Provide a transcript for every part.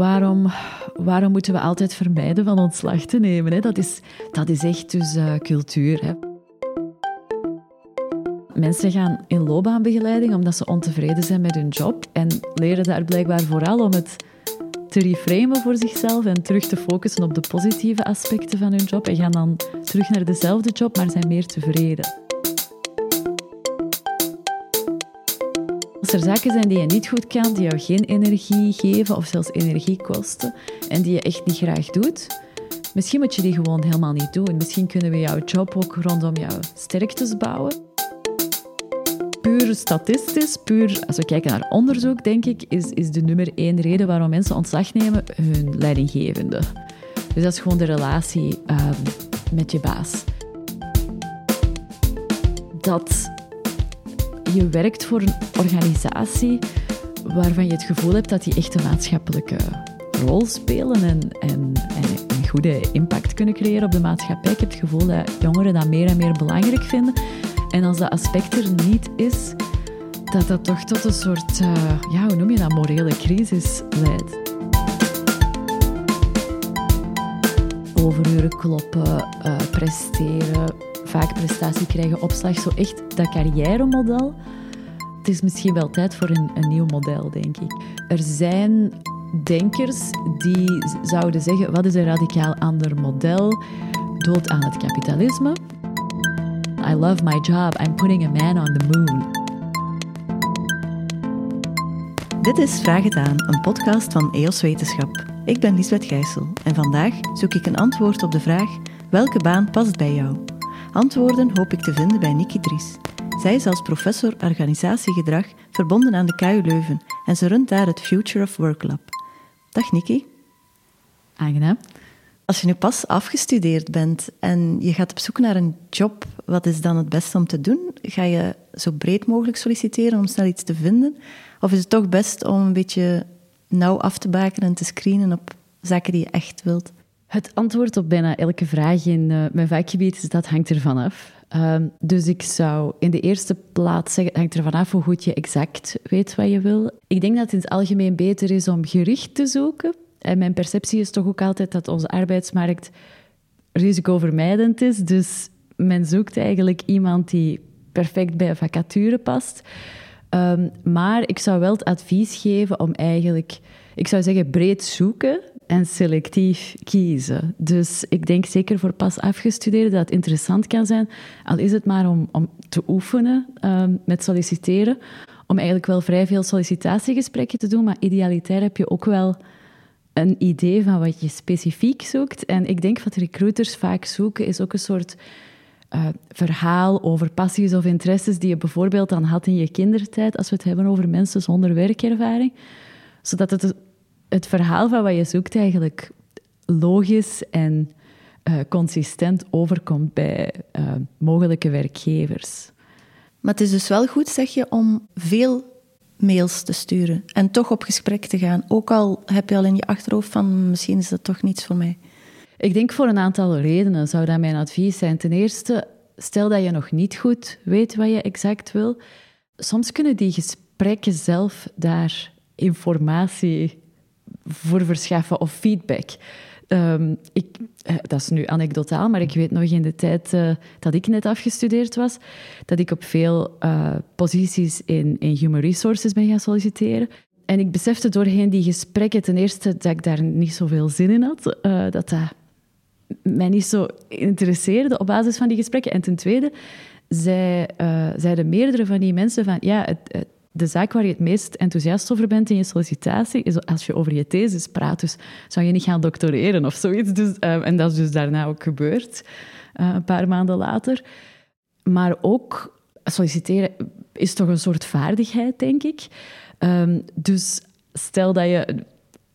waarom, waarom moeten we altijd vermijden van ontslag te nemen? Hè? Dat, is, dat is echt dus uh, cultuur. Hè? Mensen gaan in loopbaanbegeleiding omdat ze ontevreden zijn met hun job en leren daar blijkbaar vooral om het te reframen voor zichzelf en terug te focussen op de positieve aspecten van hun job en gaan dan terug naar dezelfde job, maar zijn meer tevreden. Als er zaken zijn die je niet goed kan, die jou geen energie geven of zelfs energie kosten en die je echt niet graag doet, misschien moet je die gewoon helemaal niet doen. Misschien kunnen we jouw job ook rondom jouw sterktes bouwen puur statistisch, puur als we kijken naar onderzoek, denk ik, is, is de nummer één reden waarom mensen ontslag nemen hun leidinggevende. Dus dat is gewoon de relatie ehm, met je baas. Dat je werkt voor een organisatie waarvan je het gevoel hebt dat die echt een maatschappelijke rol spelen en, en, en een goede impact kunnen creëren op de maatschappij. Ik heb het gevoel dat jongeren dat meer en meer belangrijk vinden. En als dat aspect er niet is, dat dat toch tot een soort, uh, ja, hoe noem je dat, morele crisis leidt. Overuren kloppen, uh, presteren, vaak prestatie krijgen, opslag. Zo echt dat carrière-model. Het is misschien wel tijd voor een, een nieuw model, denk ik. Er zijn denkers die zouden zeggen, wat is een radicaal ander model? Dood aan het kapitalisme. I love my job. I'm putting a man on the moon. Dit is Vraag het aan, een podcast van EOS Wetenschap. Ik ben Lisbeth Gijssel en vandaag zoek ik een antwoord op de vraag welke baan past bij jou? Antwoorden hoop ik te vinden bij Nikki Dries. Zij is als professor organisatiegedrag verbonden aan de KU Leuven en ze runt daar het Future of Work Lab. Dag Nikki. Aangenaam. Als je nu pas afgestudeerd bent en je gaat op zoek naar een job, wat is dan het beste om te doen? Ga je zo breed mogelijk solliciteren om snel iets te vinden? Of is het toch best om een beetje nauw af te bakenen en te screenen op zaken die je echt wilt? Het antwoord op bijna elke vraag in uh, mijn vakgebied is dat hangt ervan af. Uh, dus ik zou in de eerste plaats zeggen, het hangt ervan af hoe goed je exact weet wat je wil. Ik denk dat het in het algemeen beter is om gericht te zoeken en mijn perceptie is toch ook altijd dat onze arbeidsmarkt risicovermijdend is. Dus men zoekt eigenlijk iemand die perfect bij een vacature past. Ehm, maar ik zou wel het advies geven om eigenlijk, ik zou zeggen, breed zoeken en selectief kiezen. Dus ik denk zeker voor pas afgestudeerden dat het interessant kan zijn, al is het maar om, om te oefenen um, met solliciteren, om eigenlijk wel vrij veel sollicitatiegesprekken te doen, maar idealitair heb je ook wel een idee van wat je specifiek zoekt. En ik denk wat recruiters vaak zoeken, is ook een soort uh, verhaal over passies of interesses die je bijvoorbeeld dan had in je kindertijd, als we het hebben over mensen zonder werkervaring. Zodat het, het verhaal van wat je zoekt eigenlijk logisch en uh, consistent overkomt bij uh, mogelijke werkgevers. Maar het is dus wel goed, zeg je, om veel mails te sturen en toch op gesprek te gaan. Ook al heb je al in je achterhoofd van misschien is dat toch niets voor mij. Ik denk voor een aantal redenen zou dat mijn advies zijn. Ten eerste, stel dat je nog niet goed weet wat je exact wil. Soms kunnen die gesprekken zelf daar informatie voor verschaffen of feedback. Um, ik, eh, dat is nu anekdotaal, maar ik weet nog in de tijd uh, dat ik net afgestudeerd was, dat ik op veel uh, posities in, in human resources ben gaan solliciteren. En ik besefte doorheen die gesprekken ten eerste dat ik daar niet zoveel zin in had, dat dat mij niet zo interesseerde op basis van die gesprekken. En ten tweede zei, zeiden meerdere van die mensen van ja, het de zaak waar je het meest enthousiast over bent in je sollicitatie is als je over je thesis praat. Dus zou je niet gaan doctoreren of zoiets. Dus, uh, en dat is dus daarna ook gebeurd, uh, een paar maanden later. Maar ook solliciteren is toch een soort vaardigheid, denk ik. Um, dus stel dat je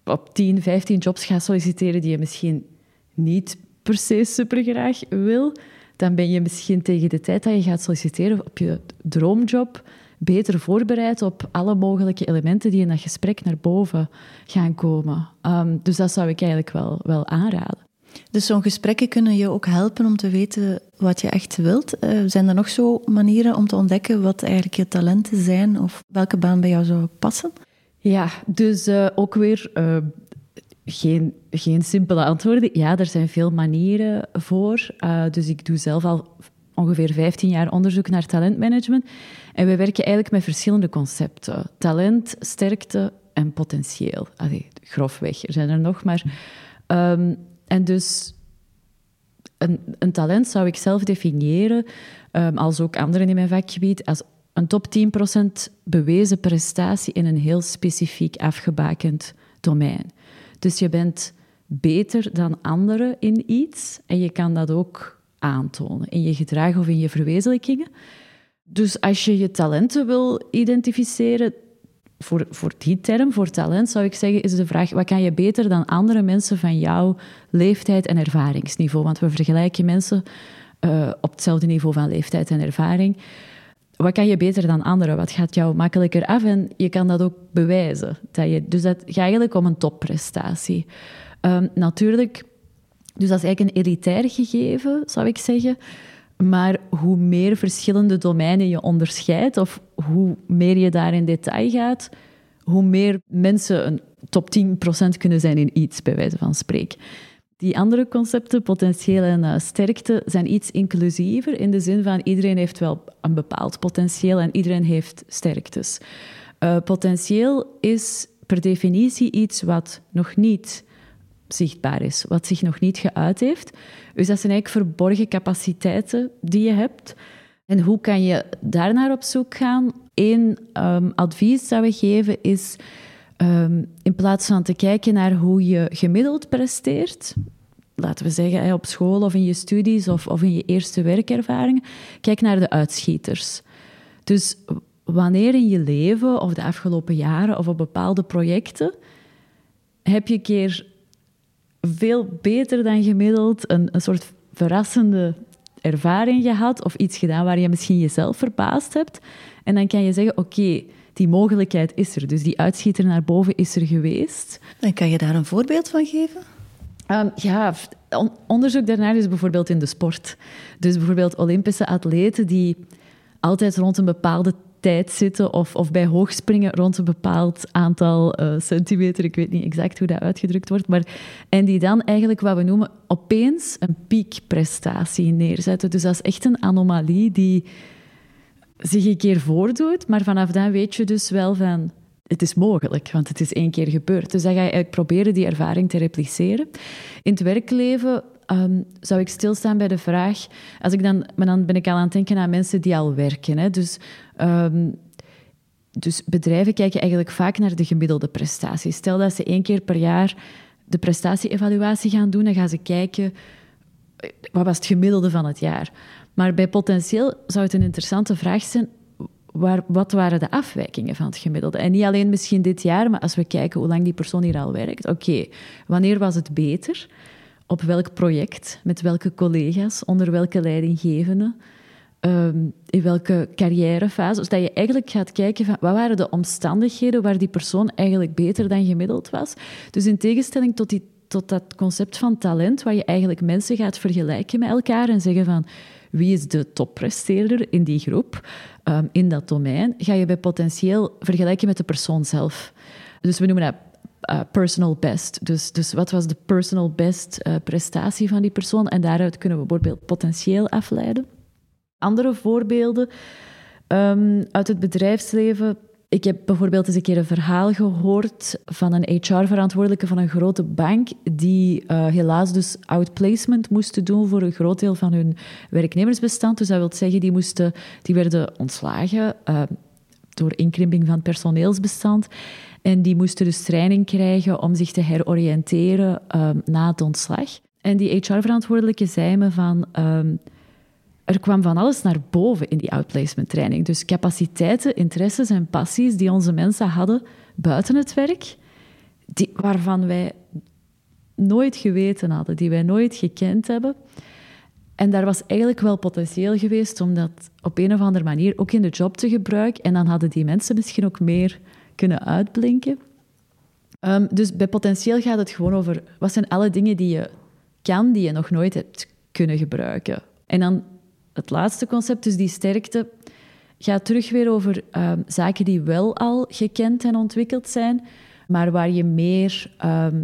op 10, 15 jobs gaat solliciteren die je misschien niet per se supergraag wil, dan ben je misschien tegen de tijd dat je gaat solliciteren op je droomjob beter voorbereid op alle mogelijke elementen die in dat gesprek naar boven gaan komen. Um, dus dat zou ik eigenlijk wel, wel aanraden. Dus zo'n gesprekken kunnen je ook helpen om te weten wat je echt wilt. Uh, zijn er nog zo manieren om te ontdekken wat eigenlijk je talenten zijn of welke baan bij jou zou passen? Ja, dus uh, ook weer uh, geen, geen simpele antwoorden. Ja, er zijn veel manieren voor. Dus ik doe zelf al ongeveer 15 jaar onderzoek naar talentmanagement. En we werken eigenlijk met verschillende concepten. Talent, sterkte en potentieel. Allee, grofweg, er zijn er nog, maar... Um, en dus een, een, talent zou ik zelf definiëren, um, als ook anderen in mijn vakgebied, als een top 10% bewezen prestatie in een heel specifiek afgebakend domein. Dus je bent beter dan anderen in iets en je kan dat ook aantonen in je gedrag of in je verwezenlijkingen. Dus als je je talenten wil identificeren, voor, voor die term, voor talent, zou ik zeggen, is de vraag: wat kan je beter dan andere mensen van jouw leeftijd en ervaringsniveau? Want we vergelijken mensen uh, op hetzelfde niveau van leeftijd en ervaring. Wat kan je beter dan anderen? Wat gaat jou makkelijker af? En je kan dat ook bewijzen. Dat je, dus dat gaat eigenlijk om een topprestatie. Um, natuurlijk, dus dat is eigenlijk een elitair gegeven, zou ik zeggen. Maar hoe meer verschillende domeinen je onderscheidt, of hoe meer je daar in detail gaat, hoe meer mensen een top 10% kunnen zijn in iets, bij wijze van spreken. Die andere concepten, potentieel en uh, sterkte, zijn iets inclusiever in de zin van iedereen heeft wel een bepaald potentieel en iedereen heeft sterktes. Uh, potentieel is per definitie iets wat nog niet zichtbaar is, wat zich nog niet geuit heeft. Dus dat zijn eigenlijk verborgen capaciteiten die je hebt. En hoe kan je daar naar op zoek gaan? Eén um, advies dat we geven is, um, in plaats van te kijken naar hoe je gemiddeld presteert, laten we zeggen op school of in je studies of, of in je eerste werkervaringen, kijk naar de uitschieters. Dus wanneer in je leven of de afgelopen jaren of op bepaalde projecten heb je keer veel beter dan gemiddeld een, een soort verrassende ervaring gehad of iets gedaan waar je misschien jezelf verbaasd hebt. En dan kan je zeggen, oké, die mogelijkheid is er. Dus die uitschieter naar boven is er geweest. En kan je daar een voorbeeld van geven? Um, ja, onderzoek daarnaar is bijvoorbeeld in de sport. Dus bijvoorbeeld Olympische atleten die altijd rond een bepaalde tijd zitten of, of bij hoogspringen rond een bepaald aantal uh, centimeter. Ik weet niet exact hoe dat uitgedrukt wordt. Maar, en die dan eigenlijk wat we noemen opeens een piekprestatie neerzetten. Dus dat is echt een anomalie die zich een keer voordoet. Maar vanaf dan weet je dus wel van... Het is mogelijk, want het is één keer gebeurd. Dus dan ga je proberen die ervaring te repliceren. In het werkleven um, zou ik stilstaan bij de vraag... Als ik dan, maar dan ben ik al aan het denken aan mensen die al werken. Hè. Dus, um, dus bedrijven kijken eigenlijk vaak naar de gemiddelde prestatie. Stel dat ze één keer per jaar de prestatie-evaluatie gaan doen, dan gaan ze kijken... Wat was het gemiddelde van het jaar? Maar bij potentieel zou het een interessante vraag zijn... Waar, wat waren de afwijkingen van het gemiddelde? En niet alleen misschien dit jaar, maar als we kijken hoe lang die persoon hier al werkt. Oké, wanneer was het beter? Op welk project, met welke collega's, onder welke leidinggevenden, um, in welke carrièrefase. Dus dat je eigenlijk gaat kijken van wat waren de omstandigheden waar die persoon eigenlijk beter dan gemiddeld was. Dus in tegenstelling tot, die, tot dat concept van talent, waar je eigenlijk mensen gaat vergelijken met elkaar en zeggen van wie is de toppresteerder in die groep, um, in dat domein, ga je bij potentieel vergelijken met de persoon zelf. Dus we noemen dat uh, personal best. Dus, dus wat was de personal best uh, prestatie van die persoon? En daaruit kunnen we bijvoorbeeld potentieel afleiden. Andere voorbeelden um, uit het bedrijfsleven. Ik heb bijvoorbeeld eens een keer een verhaal gehoord van een HR-verantwoordelijke van een grote bank die uh, helaas dus outplacement moesten doen voor een groot deel van hun werknemersbestand. Dus dat wil zeggen, die, moesten, die werden ontslagen door inkrimping van personeelsbestand. En die moesten dus training krijgen om zich te heroriënteren um, na het ontslag. En die HR-verantwoordelijke zei me van... Um, er kwam van alles naar boven in die outplacement training. Dus capaciteiten, interesses en passies die onze mensen hadden buiten het werk, die, waarvan wij nooit geweten hadden, die wij nooit gekend hebben. En daar was eigenlijk wel potentieel geweest om dat op een of andere manier ook in de job te gebruiken. En dan hadden die mensen misschien ook meer kunnen uitblinken. Um, dus bij potentieel gaat het gewoon over wat zijn alle dingen die je kan, die je nog nooit hebt kunnen gebruiken. En dan het laatste concept, dus die sterkte, gaat terug weer over um, zaken die wel al gekend en ontwikkeld zijn, maar waar je, meer, ehm,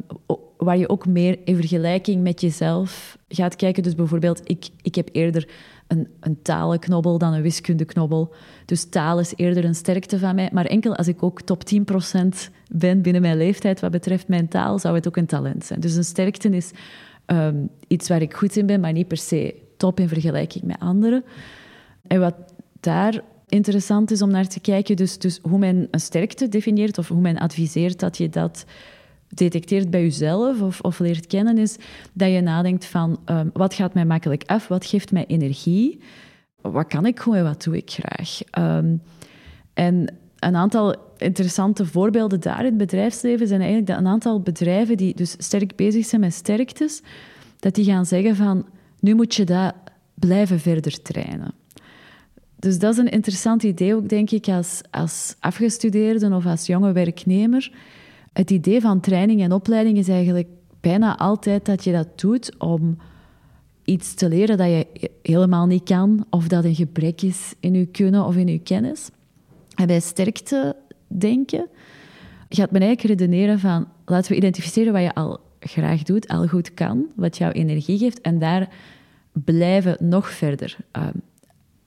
waar je ook meer in vergelijking met jezelf gaat kijken. Dus bijvoorbeeld, ik, ik heb eerder een, een talenknobbel dan een wiskundeknobbel. Dus taal is eerder een sterkte van mij. Maar enkel als ik ook top 10% ben binnen mijn leeftijd wat betreft mijn taal, zou het ook een talent zijn. Dus een sterkte is ehm, iets waar ik goed in ben, maar niet per se top in vergelijking met anderen. En wat daar interessant is om naar te kijken, dus, dus hoe men een sterkte definieert of hoe men adviseert dat je dat detecteert bij jezelf of, of leert kennen, is dat je nadenkt van um, wat gaat mij makkelijk af, wat geeft mij energie, wat kan ik goed en wat doe ik graag. Um, en een aantal interessante voorbeelden daar in het bedrijfsleven zijn eigenlijk dat een aantal bedrijven die dus sterk bezig zijn met sterktes, dat die gaan zeggen van nu moet je dat blijven verder trainen. Dus dat is een interessant idee ook, denk ik, als, als afgestudeerde of als jonge werknemer. Het idee van training en opleiding is eigenlijk bijna altijd dat je dat doet om iets te leren dat je helemaal niet kan, of dat een gebrek is in je kunnen of in je kennis. En bij sterkte denken gaat men eigenlijk redeneren van laten we identificeren wat je al graag doet, al goed kan, wat jouw energie geeft, en daar blijven nog verder uh,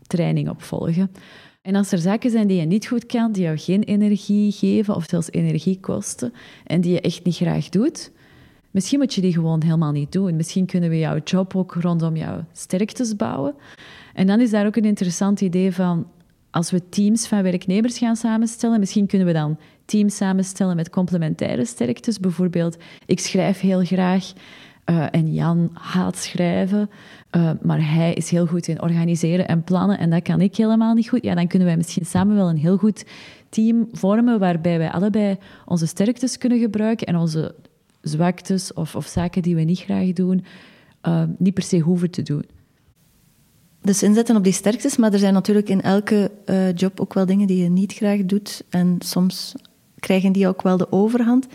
training op volgen. En als er zaken zijn die je niet goed kan, die jou geen energie geven of zelfs energie kosten en die je echt niet graag doet, misschien moet je die gewoon helemaal niet doen. Misschien kunnen we jouw job ook rondom jouw sterktes bouwen. En dan is daar ook een interessant idee van, als we teams van werknemers gaan samenstellen, misschien kunnen we dan teams samenstellen met complementaire sterktes. Bijvoorbeeld, ik schrijf heel graag uh, en Jan haat schrijven. Uh, maar hij is heel goed in organiseren en plannen en dat kan ik helemaal niet goed. Ja, dan kunnen wij misschien samen wel een heel goed team vormen waarbij wij allebei onze sterktes kunnen gebruiken en onze zwaktes of, of zaken die we niet graag doen, uh, niet per se hoeven te doen. Dus inzetten op die sterktes, maar er zijn natuurlijk in elke job ook wel dingen die je niet graag doet en soms krijgen die ook wel de overhand.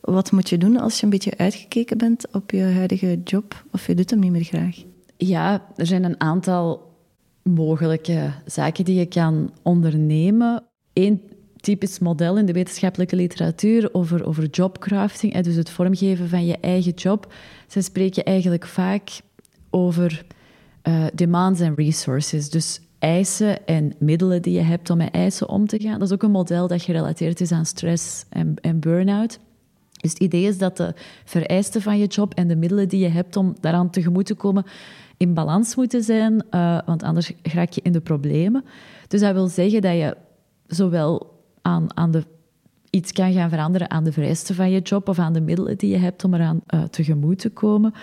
Wat moet je doen als je een beetje uitgekeken bent op je huidige job of je doet hem niet meer graag? Ja, er zijn een aantal mogelijke zaken die je kan ondernemen. Eén typisch model in de wetenschappelijke literatuur over, over jobcrafting, dus het vormgeven van je eigen job. Ze spreken eigenlijk vaak over uh, demands en resources, dus eisen en middelen die je hebt om met eisen om te gaan. Dat is ook een model dat gerelateerd is aan stress en, en burn-out. Dus het idee is dat de vereisten van je job en de middelen die je hebt om daaraan tegemoet te komen in balans moeten zijn, uh, want anders raak je in de problemen. Dus dat wil zeggen dat je zowel aan, aan de, iets kan gaan veranderen aan de vereisten van je job of aan de middelen die je hebt om eraan uh, tegemoet te komen.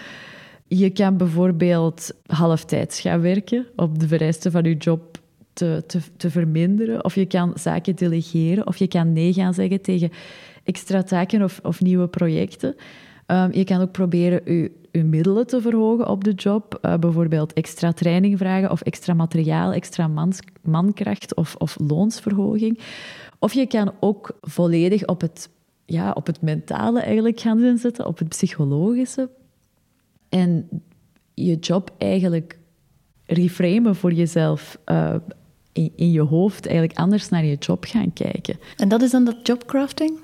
Je kan bijvoorbeeld halftijds gaan werken om de vereisten van je job te, te, te verminderen. Of je kan zaken delegeren. Of je kan nee gaan zeggen tegen extra taken of, of nieuwe projecten. Um, je kan ook proberen je, middelen te verhogen op de job. Uh, bijvoorbeeld extra training vragen of extra materiaal, extra mankracht of, of loonsverhoging. Of je kan ook volledig op het, ja, op het mentale eigenlijk gaan inzetten, op het psychologische. En je job eigenlijk reframen voor jezelf. Uh, in, in, je hoofd eigenlijk anders naar je job gaan kijken. En dat is dan dat jobcrafting?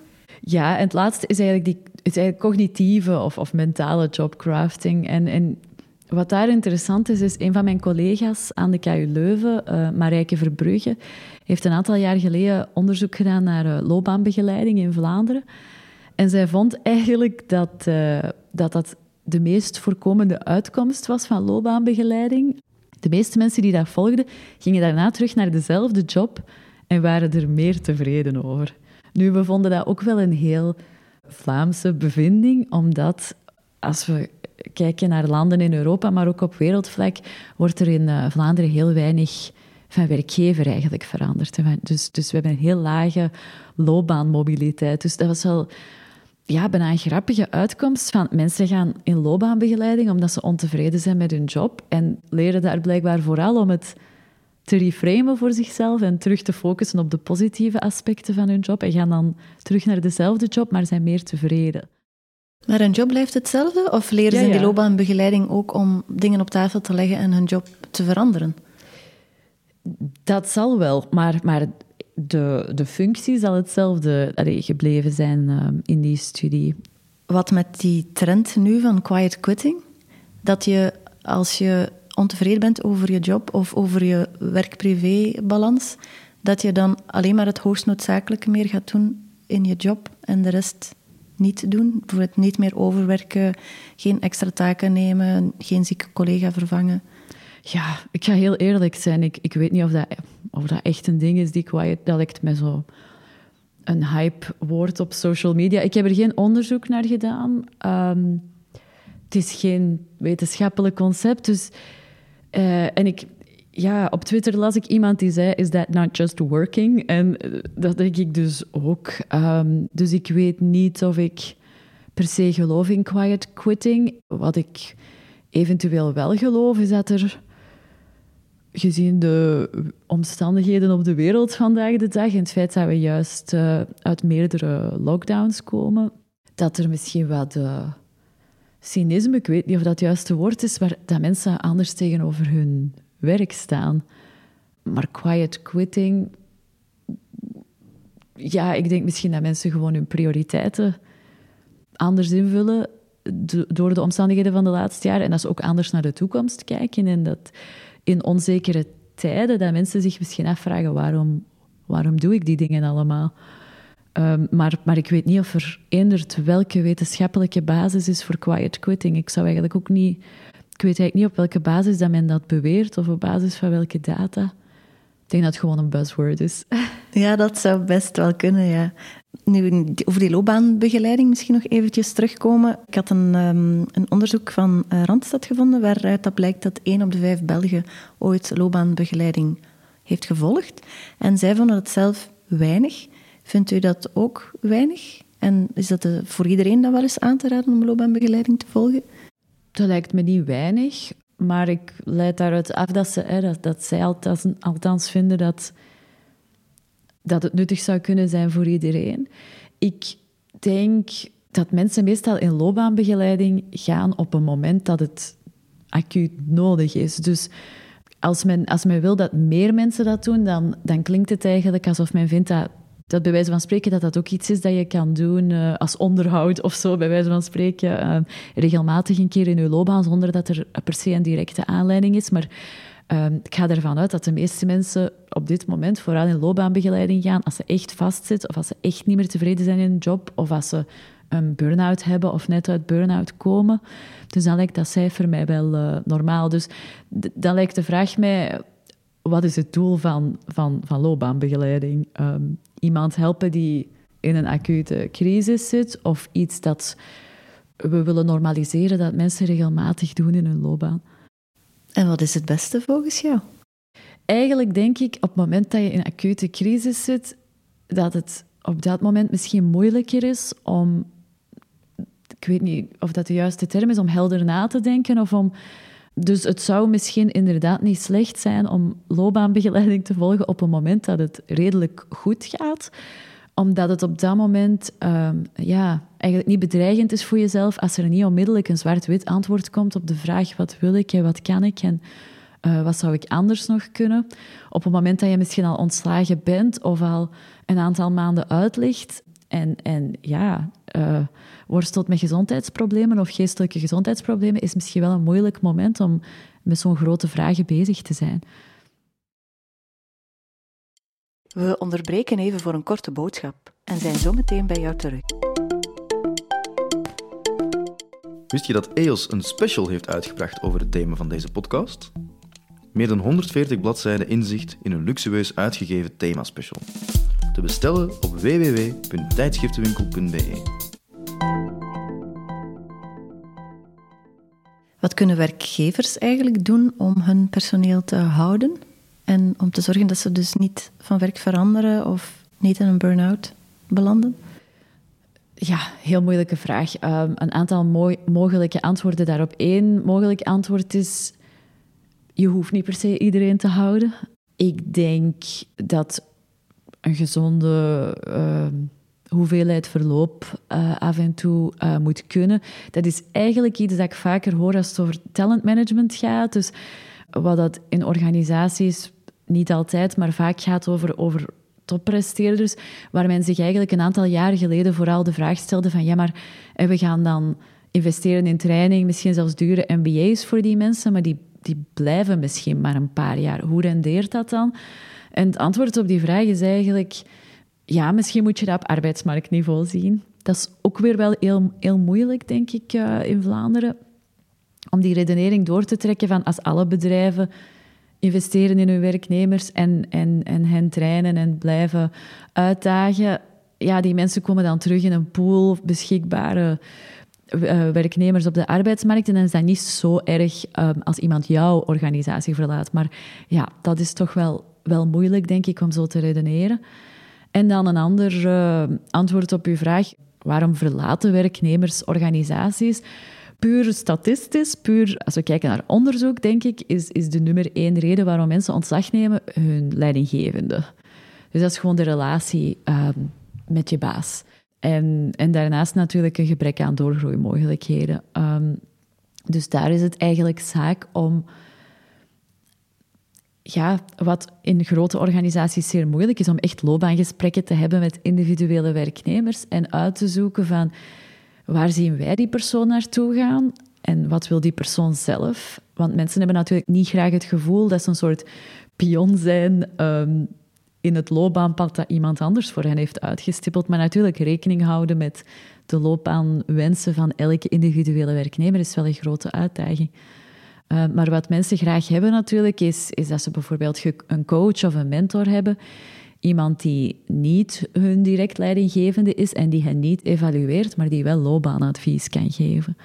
Ja, en het laatste is eigenlijk, die, is eigenlijk cognitieve of, of mentale jobcrafting. En, en wat daar interessant is, is een van mijn collega's aan de KU Leuven, uh, Marijke Verbrugge, heeft een aantal jaar geleden onderzoek gedaan naar uh, loopbaanbegeleiding in Vlaanderen. En zij vond eigenlijk dat, uh, dat dat de meest voorkomende uitkomst was van loopbaanbegeleiding. De meeste mensen die dat volgden, gingen daarna terug naar dezelfde job en waren er meer tevreden over. Nu, we vonden dat ook wel een heel Vlaamse bevinding, omdat als we kijken naar landen in Europa, maar ook op wereldvlak, wordt er in uh, Vlaanderen heel weinig van werkgever eigenlijk veranderd. Dus, dus we hebben een heel lage loopbaanmobiliteit. Dus dat was wel ja, bijna een grappige uitkomst van mensen gaan in loopbaanbegeleiding omdat ze ontevreden zijn met hun job en leren daar blijkbaar vooral om het te reframen voor zichzelf en terug te focussen op de positieve aspecten van hun job en gaan dan terug naar dezelfde job, maar zijn meer tevreden. Maar hun job blijft hetzelfde? Of leren ze in die loopbaanbegeleiding ook om dingen op tafel te leggen en hun job te veranderen? Dat zal wel, maar, maar de, de functie zal hetzelfde allee, gebleven zijn ehm, in die studie. Wat met die trend nu van quiet quitting, dat je als je ontevreden bent over je job of over je werk-privé-balans, dat je dan alleen maar het hoogst noodzakelijke meer gaat doen in je job en de rest niet doen. Bijvoorbeeld niet meer overwerken, geen extra taken nemen, geen zieke collega vervangen. Ja, ik ga heel eerlijk zijn. Ik, ik weet niet of dat, of dat echt een ding is die quiet, dat lijkt me zo een hype-woord op social media. Ik heb er geen onderzoek naar gedaan. Ehm, het is geen wetenschappelijk concept. Dus, uh, en ik, ja, op Twitter las ik iemand die zei: Is that not just working? En eh, dat denk ik dus ook. Um, dus ik weet niet of ik per se geloof in quiet quitting. Wat ik eventueel wel geloof, is dat er gezien de omstandigheden op de wereld vandaag de dag en het feit dat we juist uh, uit meerdere lockdowns komen, dat er misschien wat uh, cynisme, ik weet niet of dat het juiste woord is, maar dat mensen anders tegenover hun werk staan. Maar quiet quitting, ja, ik denk misschien dat mensen gewoon hun prioriteiten anders invullen door de omstandigheden van de laatste jaren. En dat ze ook anders naar de toekomst kijken. En dat in onzekere tijden dat mensen zich misschien afvragen waarom, waarom doe ik die dingen allemaal? Um, maar, maar ik weet niet of er eenderd welke wetenschappelijke basis is voor quiet quitting. Ik zou eigenlijk ook niet... Ik weet eigenlijk niet op welke basis dat men dat beweert of op basis van welke data. Ik denk dat het gewoon een buzzword is. Ja, dat zou best wel kunnen, ja. Nu, over die loopbaanbegeleiding misschien nog eventjes terugkomen. Ik had een, um, een onderzoek van uh, Randstad gevonden waaruit dat blijkt dat één op de vijf Belgen ooit loopbaanbegeleiding heeft gevolgd. En zij vonden het zelf weinig. Vindt u dat ook weinig? En is dat de, voor iedereen dan wel eens aan te raden om loopbaanbegeleiding te volgen? Dat lijkt me niet weinig, maar ik leid daaruit af dat, ze, dat, zij althans, althans vinden dat dat het nuttig zou kunnen zijn voor iedereen. Ik denk dat mensen meestal in loopbaanbegeleiding gaan op een moment dat het acuut nodig is. Dus als men, als men wil dat meer mensen dat doen, dan, dan klinkt het eigenlijk alsof men vindt dat, dat bij wijze van spreken dat dat ook iets is dat je kan doen uh, als onderhoud of zo, bij wijze van spreken, uh, regelmatig een keer in je loopbaan, zonder dat er per se een directe aanleiding is. Maar Um, ik ga ervan uit dat de meeste mensen op dit moment vooral in loopbaanbegeleiding gaan als ze echt vastzitten of als ze echt niet meer tevreden zijn in hun job of als ze een burn-out hebben of net uit burn-out komen. Dus dan lijkt dat cijfer mij wel uh, normaal. Dus dan lijkt de vraag mij, wat is het doel van, van, van loopbaanbegeleiding? Um, iemand helpen die in een acute crisis zit of iets dat we willen normaliseren dat mensen regelmatig doen in hun loopbaan? En wat is het beste volgens jou? Eigenlijk denk ik op het moment dat je in een acute crisis zit, dat het op dat moment misschien moeilijker is om. Ik weet niet of dat de juiste term is, om helder na te denken of om. Dus het zou misschien inderdaad niet slecht zijn om loopbaanbegeleiding te volgen op een moment dat het redelijk goed gaat omdat het op dat moment um, ja, eigenlijk niet bedreigend is voor jezelf als er niet onmiddellijk een zwart-wit antwoord komt op de vraag wat wil ik en wat kan ik en uh, wat zou ik anders nog kunnen. Op het moment dat je misschien al ontslagen bent of al een aantal maanden uitlicht en, en ja, uh, worstelt met gezondheidsproblemen of geestelijke gezondheidsproblemen, is misschien wel een moeilijk moment om met zo'n grote vragen bezig te zijn. We onderbreken even voor een korte boodschap en zijn zo meteen bij jou terug. Wist je dat EOS een special heeft uitgebracht over het thema van deze podcast? Meer dan 140 bladzijden inzicht in een luxueus uitgegeven themaspecial. Te bestellen op www.tijdschriftenwinkel.be. Wat kunnen werkgevers eigenlijk doen om hun personeel te houden? En om te zorgen dat ze dus niet van werk veranderen of niet in een burn-out belanden? Ja, heel moeilijke vraag. Um, een aantal mogelijke antwoorden daarop. Eén mogelijk antwoord is: je hoeft niet per se iedereen te houden. Ik denk dat een gezonde uh, hoeveelheid verloop uh, af en toe uh, moet kunnen. Dat is eigenlijk iets dat ik vaker hoor als het over talentmanagement gaat. Dus wat dat in organisaties niet altijd, maar vaak gaat over, over toppresteerders, waar men zich eigenlijk een aantal jaar geleden vooral de vraag stelde van ja, maar en we gaan dan investeren in training, misschien zelfs dure MBA's voor die mensen, maar die, die blijven misschien maar een paar jaar. Hoe rendeert dat dan? En het antwoord op die vraag is eigenlijk, ja, misschien moet je dat op arbeidsmarktniveau zien. Dat is ook weer wel heel, heel moeilijk, denk ik, uh, in Vlaanderen. Om die redenering door te trekken van als alle bedrijven investeren in hun werknemers en, en, en hen trainen en blijven uitdagen, ja, die mensen komen dan terug in een pool beschikbare uh, werknemers op de arbeidsmarkt. En dan is dat niet zo erg um, als iemand jouw organisatie verlaat. Maar ja, dat is toch wel, wel moeilijk, denk ik, om zo te redeneren. En dan een ander uh, antwoord op uw vraag. Waarom verlaten werknemers organisaties? Puur statistisch, puur als we kijken naar onderzoek, denk ik, is, is de nummer één reden waarom mensen ontslag nemen hun leidinggevende. Dus dat is gewoon de relatie uh, met je baas. En, en daarnaast natuurlijk een gebrek aan doorgroeimogelijkheden. Um, dus daar is het eigenlijk zaak om, ja, wat in grote organisaties zeer moeilijk is, om echt loopbaangesprekken te hebben met individuele werknemers en uit te zoeken van waar zien wij die persoon naartoe gaan en wat wil die persoon zelf. Want mensen hebben natuurlijk niet graag het gevoel dat ze een soort pion zijn um, in het loopbaanpad dat iemand anders voor hen heeft uitgestippeld. Maar natuurlijk rekening houden met de loopbaanwensen van elke individuele werknemer is wel een grote uitdaging. Uh, maar wat mensen graag hebben natuurlijk, is, is dat ze bijvoorbeeld een coach of een mentor hebben. Iemand die niet hun direct leidinggevende is en die hen niet evalueert, maar die wel loopbaanadvies kan geven.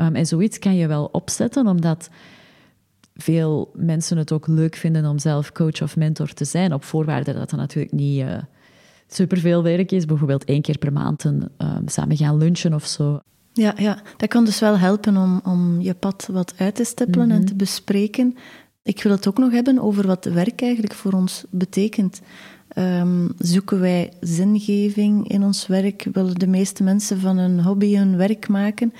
Um, en zoiets kan je wel opzetten, omdat veel mensen het ook leuk vinden om zelf coach of mentor te zijn, op voorwaarde dat er natuurlijk niet uh, superveel werk is. Bijvoorbeeld één keer per maand een, um, samen gaan lunchen of zo. Ja, ja, dat kan dus wel helpen om, om je pad wat uit te stippelen en mhm. te bespreken. Ik wil het ook nog hebben over wat werk eigenlijk voor ons betekent. Um, zoeken wij zingeving in ons werk? Willen de meeste mensen van hun hobby hun werk maken?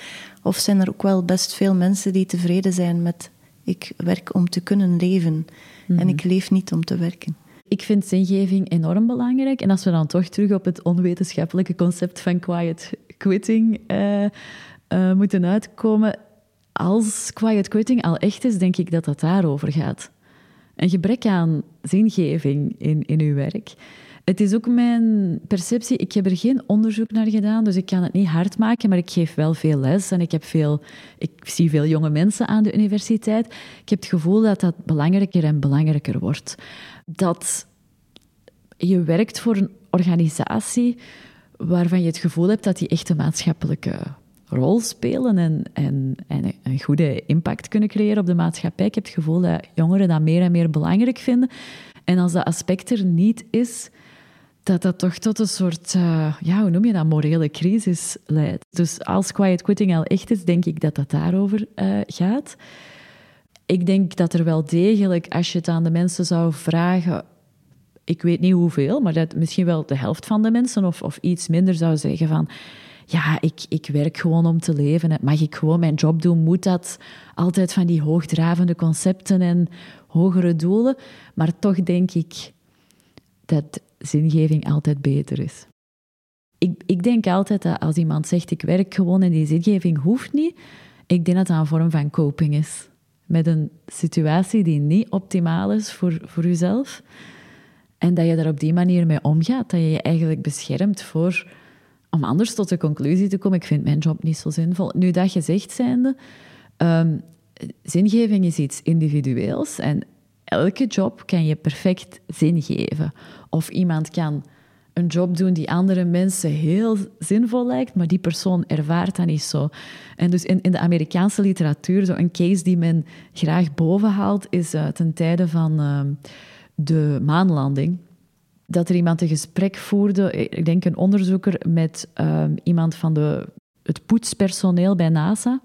Of zijn er ook wel best veel mensen die tevreden zijn met ik werk om te kunnen leven en mhm. ik leef niet om te werken. Ik vind zingeving enorm belangrijk. En als we dan toch terug op het onwetenschappelijke concept van quiet quitting uh, moeten uitkomen. Als quiet quitting al echt is, denk ik dat dat daarover gaat. Een gebrek aan zingeving in, in uw werk. Het is ook mijn perceptie. Ik heb er geen onderzoek naar gedaan, dus ik kan het niet hard maken, maar ik geef wel veel les en ik, heb veel, ik zie veel jonge mensen aan de universiteit. Ik heb het gevoel dat dat belangrijker en belangrijker wordt. Dat je werkt voor een organisatie waarvan je het gevoel hebt dat die echt een maatschappelijke rol spelen en, en, en een goede impact kunnen creëren op de maatschappij. Ik heb het gevoel dat jongeren dat meer en meer belangrijk vinden. En als dat aspect er niet is, dat dat toch tot een soort, uh, ja, hoe noem je dat, morele crisis leidt. Dus als quiet quitting al echt is, denk ik dat dat daarover uh, gaat. Ik denk dat er wel degelijk, als je het aan de mensen zou vragen, ik weet niet hoeveel, maar dat misschien wel de helft van de mensen of, of iets minder zou zeggen van, ja, ik, ik werk gewoon om te leven. Mag ik gewoon mijn job doen? Moet dat altijd van die hoogdravende concepten en hogere doelen? Maar toch denk ik dat zingeving altijd beter is. Ik, ik denk altijd dat als iemand zegt ik werk gewoon en die zingeving hoeft niet, ik denk dat dat een vorm van coping is. Met een situatie die niet optimaal is voor, voor jezelf. En dat je daar op die manier mee omgaat. Dat je je eigenlijk beschermt voor... Om anders tot de conclusie te komen, ik vind mijn job niet zo zinvol. Nu, dat gezegd zijnde, um, zingeving is iets individueels. En elke job kan je perfect zin geven. Of iemand kan een job doen die andere mensen heel zinvol lijkt, maar die persoon ervaart dat niet zo. En dus in, in de Amerikaanse literatuur, zo een case die men graag bovenhaalt, is uh, ten tijde van uh, de maanlanding. Dat er iemand een gesprek voerde, ik denk een onderzoeker, met uh, iemand van de, het poetspersoneel bij NASA.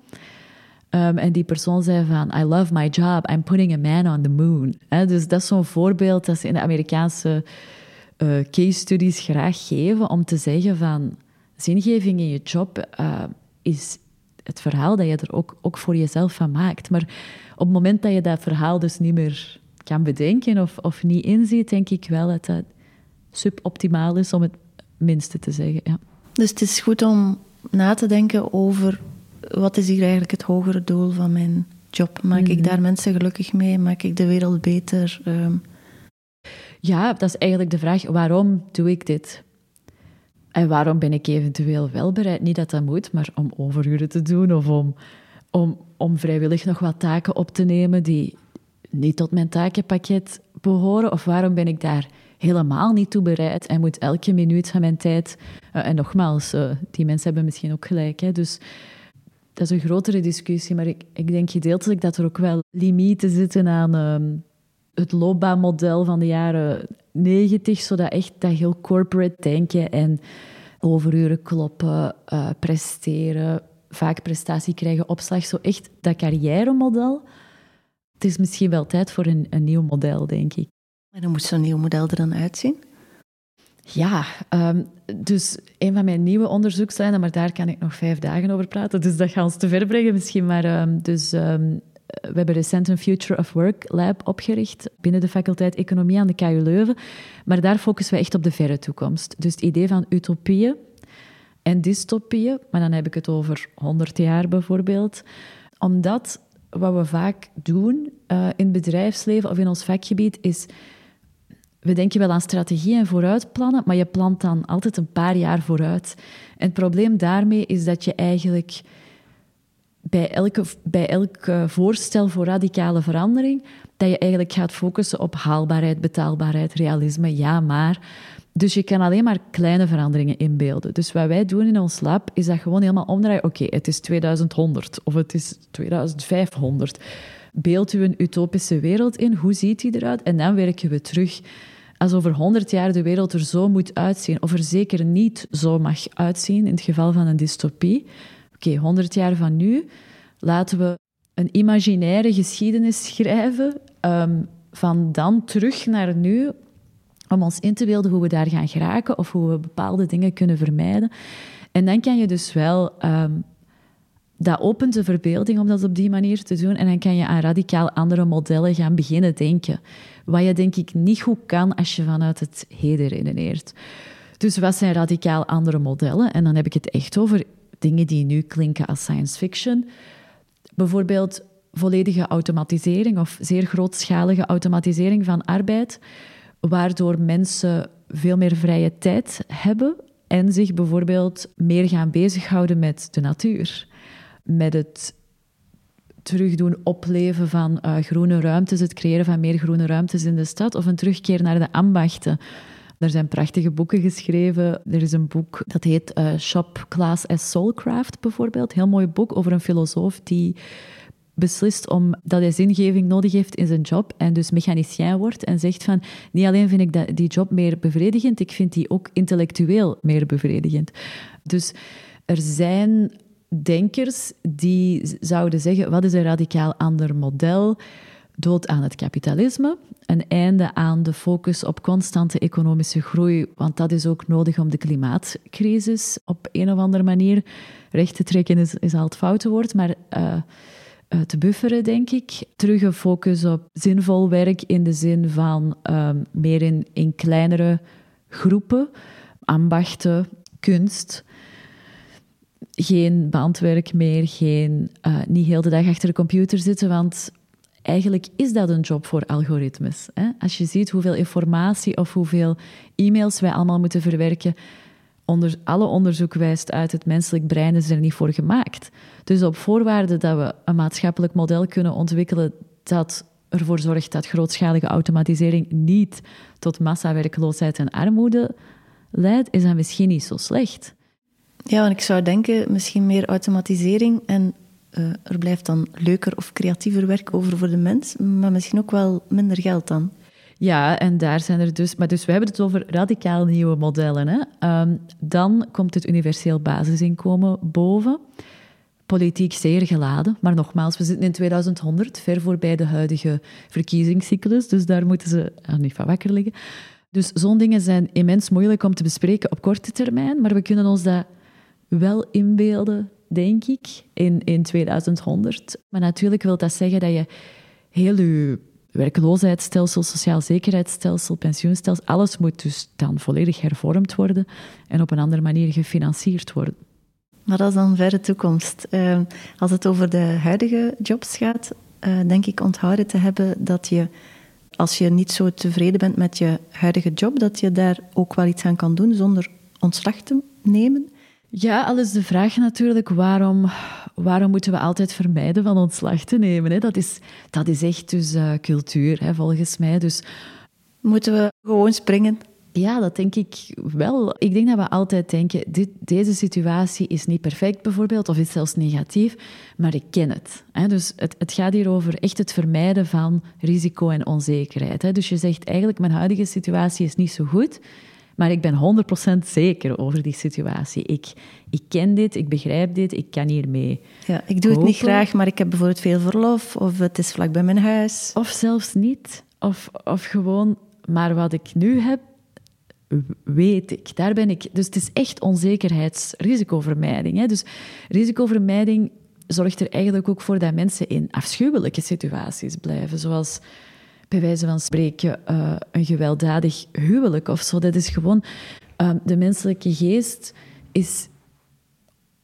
Um, en die persoon zei van, I love my job, I'm putting a man on the moon. dus dat is zo'n voorbeeld dat ze in de Amerikaanse uh, case studies graag geven om te zeggen van, zingeving in je job uh, is het verhaal dat je er ook, ook voor jezelf van maakt. Maar op het moment dat je dat verhaal dus niet meer kan bedenken of, of niet inziet, denk ik wel dat dat suboptimaal is, om het minste te zeggen. Ja. Dus het is goed om na te denken over wat is hier eigenlijk het hogere doel van mijn job? Maak ik Mhm. daar mensen gelukkig mee? Maak ik de wereld beter? Ehm, Ja, dat is eigenlijk de vraag, waarom doe ik dit? En waarom ben ik eventueel wel bereid, niet dat dat moet, maar om overuren te doen of om, om, om vrijwillig nog wat taken op te nemen die niet tot mijn takenpakket behoren? Of waarom ben ik daar helemaal niet toe bereid en moet elke minuut van mijn tijd... eh, en nogmaals, eh, die mensen hebben misschien ook gelijk, hè, dus... Dat is een grotere discussie, maar ik, ik denk gedeeltelijk dat er ook wel limieten zitten aan ehm, het loopbaanmodel van de jaren negentig, zodat echt dat heel corporate denken en overuren kloppen, eh, presteren, vaak prestatie krijgen, opslag, zo echt dat carrièremodel. Het is misschien wel tijd voor een, een nieuw model, denk ik. en hoe moet zo'n nieuw model er dan uitzien? Ja, ehm, dus een van mijn nieuwe onderzoekslijnen, maar daar kan ik nog vijf dagen over praten, dus dat gaat ons te ver brengen misschien. Maar ehm, dus, ehm, we hebben recent een Future of Work Lab opgericht binnen de faculteit Economie aan de KU Leuven. Maar daar focussen we echt op de verre toekomst. Dus het idee van utopieën en dystopieën, maar dan heb ik het over 100 jaar bijvoorbeeld. Omdat wat we vaak doen eh, in het bedrijfsleven of in ons vakgebied is we denken wel aan strategie en vooruitplannen, maar je plant dan altijd een paar jaar vooruit. En het probleem daarmee is dat je eigenlijk bij, elke, bij elk voorstel voor radicale verandering, dat je eigenlijk gaat focussen op haalbaarheid, betaalbaarheid, realisme, ja maar. Dus je kan alleen maar kleine veranderingen inbeelden. Dus wat wij doen in ons lab, is dat gewoon helemaal omdraaien. Oké, het is 2100 of het is 2500. Beeld u een utopische wereld in, hoe ziet die eruit? En dan werken we terug. Als over 100 jaar de wereld er zo moet uitzien, of er zeker niet zo mag uitzien in het geval van een dystopie. Oké, 100 jaar van nu, laten we een imaginaire geschiedenis schrijven ehm, van dan terug naar nu, om ons in te beelden hoe we daar gaan geraken of hoe we bepaalde dingen kunnen vermijden. En dan kan je dus wel ehm, dat opent de verbeelding om dat op die manier te doen. En dan kan je aan radicaal andere modellen gaan beginnen denken. Wat je denk ik niet goed kan als je vanuit het heden redeneert. Dus wat zijn radicaal andere modellen? En dan heb ik het echt over dingen die nu klinken als science fiction. Bijvoorbeeld volledige automatisering of zeer grootschalige automatisering van arbeid, waardoor mensen veel meer vrije tijd hebben en zich bijvoorbeeld meer gaan bezighouden met de natuur met het terugdoen opleven van uh, groene ruimtes, het creëren van meer groene ruimtes in de stad, of een terugkeer naar de ambachten. Er zijn prachtige boeken geschreven. Er is een boek dat heet uh, Shop Class as Soulcraft, bijvoorbeeld. Heel mooi boek over een filosoof die beslist om dat hij zingeving nodig heeft in zijn job en dus mechanicien wordt en zegt van niet alleen vind ik dat, die job meer bevredigend, ik vind die ook intellectueel meer bevredigend. Dus er zijn denkers die zouden zeggen, wat is een radicaal ander model? Dood aan het kapitalisme, een einde aan de focus op constante economische groei, want dat is ook nodig om de klimaatcrisis op een of andere manier recht te trekken, is, is al het foute woord, maar uh, te bufferen, denk ik. Terug een focus op zinvol werk in de zin van um, meer in, in kleinere groepen, ambachten, kunst geen bandwerk meer, geen, uh, niet heel de dag achter de computer zitten, want eigenlijk is dat een job voor algoritmes. Hè? Als je ziet hoeveel informatie of hoeveel e-mails wij allemaal moeten verwerken, onder, alle onderzoek wijst uit het menselijk brein is er niet voor gemaakt. Dus op voorwaarde dat we een maatschappelijk model kunnen ontwikkelen dat ervoor zorgt dat grootschalige automatisering niet tot massawerkloosheid en armoede leidt, is dat misschien niet zo slecht. Ja, want ik zou denken, misschien meer automatisering en uh, er blijft dan leuker of creatiever werk over voor de mens, maar misschien ook wel minder geld dan. Ja, en daar zijn er dus... Maar dus we hebben het over radicaal nieuwe modellen. Hè? Um, dan komt het universeel basisinkomen boven. Politiek zeer geladen, maar nogmaals, we zitten in 2100, ver voorbij de huidige verkiezingscyclus, dus daar moeten ze niet van wakker liggen. Dus zo'n dingen zijn immens moeilijk om te bespreken op korte termijn, maar we kunnen ons dat wel inbeelden, denk ik, in, in 2100. Maar natuurlijk wil dat zeggen dat je heel je werkloosheidsstelsel, sociaal zekerheidsstelsel, pensioenstelsel, alles moet dus dan volledig hervormd worden en op een andere manier gefinancierd worden. Maar dat is dan verre toekomst. Uh, als het over de huidige jobs gaat, uh, denk ik onthouden te hebben dat je, als je niet zo tevreden bent met je huidige job, dat je daar ook wel iets aan kan doen zonder ontslag te nemen. Ja, al is de vraag natuurlijk waarom, waarom moeten we altijd vermijden van ontslag te nemen? Hè? Dat, is, dat is echt dus uh, cultuur, hè, volgens mij. Dus moeten we gewoon springen? Ja, dat denk ik wel. Ik denk dat we altijd denken, dit, deze situatie is niet perfect bijvoorbeeld, of is zelfs negatief, maar ik ken het. Hè? Dus het, het gaat hier over echt het vermijden van risico en onzekerheid. Hè? Dus je zegt eigenlijk, mijn huidige situatie is niet zo goed, maar ik ben 100% zeker over die situatie. Ik, ik ken dit, ik begrijp dit, ik kan hiermee. Ja, ik doe het niet graag, maar ik heb bijvoorbeeld veel verlof, of het is vlak bij mijn huis. Of zelfs niet. Of, of gewoon, maar wat ik nu heb, weet ik. Daar ben ik. Dus het is echt onzekerheidsrisicovermijding. Hè? Dus risicovermijding zorgt er eigenlijk ook voor dat mensen in afschuwelijke situaties blijven, zoals bij wijze van spreken uh, een gewelddadig huwelijk of zo. Dat is gewoon... Uh, de menselijke geest is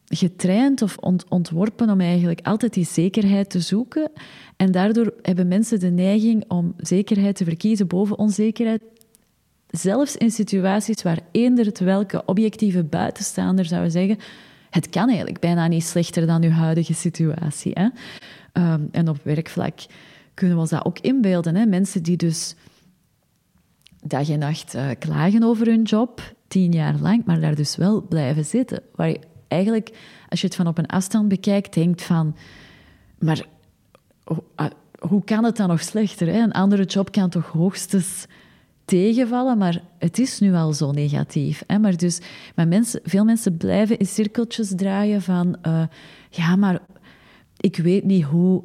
getraind of ont ontworpen om eigenlijk altijd die zekerheid te zoeken. En daardoor hebben mensen de neiging om zekerheid te verkiezen boven onzekerheid. Zelfs in situaties waar eender welke objectieve buitenstaander zou zeggen het kan eigenlijk bijna niet slechter dan uw huidige situatie. Hè? Um, en op werkvlak kunnen we ons dat ook inbeelden. Hè? Mensen die dus dag en nacht uh, klagen over hun job, tien jaar lang, maar daar dus wel blijven zitten. Waar eigenlijk, als je het van op een afstand bekijkt, denkt van... Maar uh, hoe kan het dan nog slechter? Hè? Een andere job kan toch hoogstens tegenvallen, maar het is nu al zo negatief. Hè? Maar, dus, maar mensen, veel mensen blijven in cirkeltjes draaien van... Uh, ja, maar ik weet niet hoe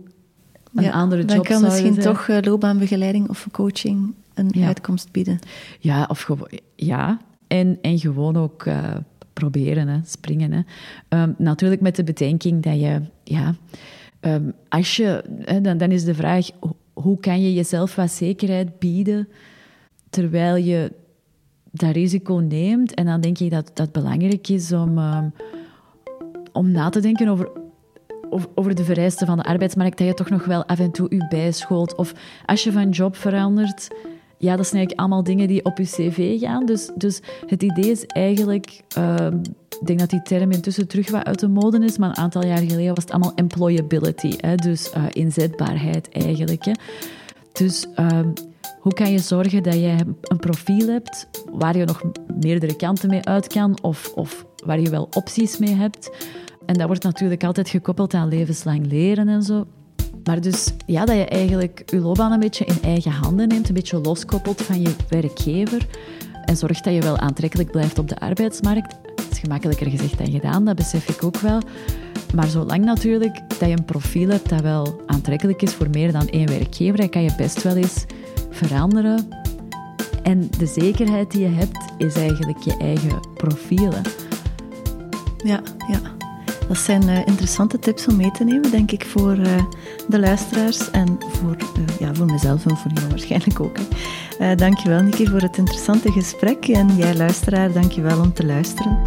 een ja, andere job Dan kan misschien toch uh, loopbaanbegeleiding of coaching een uitkomst bieden. Ja, of ja. En, en gewoon ook uh, proberen, hè, springen. Hè. Um, natuurlijk met de bedenking dat je... Ja, um, als je hè, dan, dan is de vraag, hoe kan je jezelf wat zekerheid bieden terwijl je dat risico neemt? En dan denk ik dat dat belangrijk is om, um, om na te denken over over de vereisten van de arbeidsmarkt, dat je toch nog wel af en toe je bijscholt. Of als je van job verandert, ja, dat zijn eigenlijk allemaal dingen die op je cv gaan. Dus, dus het idee is eigenlijk, uh, ik denk dat die term intussen terug wat uit de mode is, maar een aantal jaar geleden was het allemaal employability, hè? dus uh, inzetbaarheid eigenlijk. Dus uh, hoe kan je zorgen dat je een profiel hebt waar je nog meerdere kanten mee uit kan of, of waar je wel opties mee hebt? En dat wordt natuurlijk altijd gekoppeld aan levenslang leren en zo. Maar dus ja, dat je eigenlijk je loopbaan een beetje in eigen handen neemt, een beetje loskoppelt van je werkgever en zorgt dat je wel aantrekkelijk blijft op de arbeidsmarkt. Dat is gemakkelijker gezegd dan gedaan, dat besef ik ook wel. Maar zolang natuurlijk dat je een profiel hebt dat wel aantrekkelijk is voor meer dan één werkgever, dan kan je best wel eens veranderen. En de zekerheid die je hebt, is eigenlijk je eigen profielen. Ja, ja. Dat zijn uh, interessante tips om mee te nemen, denk ik, voor uh, de luisteraars en voor, uh, ja, voor mezelf en voor jou waarschijnlijk ook. Hè. dankjewel, Niki, voor het interessante gesprek. En jij, luisteraar, dankjewel om te luisteren.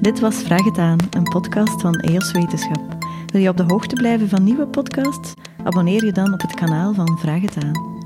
Dit was Vraag het aan, een podcast van EOS Wetenschap. Wil je op de hoogte blijven van nieuwe podcasts? Abonneer je dan op het kanaal van Vraag het aan.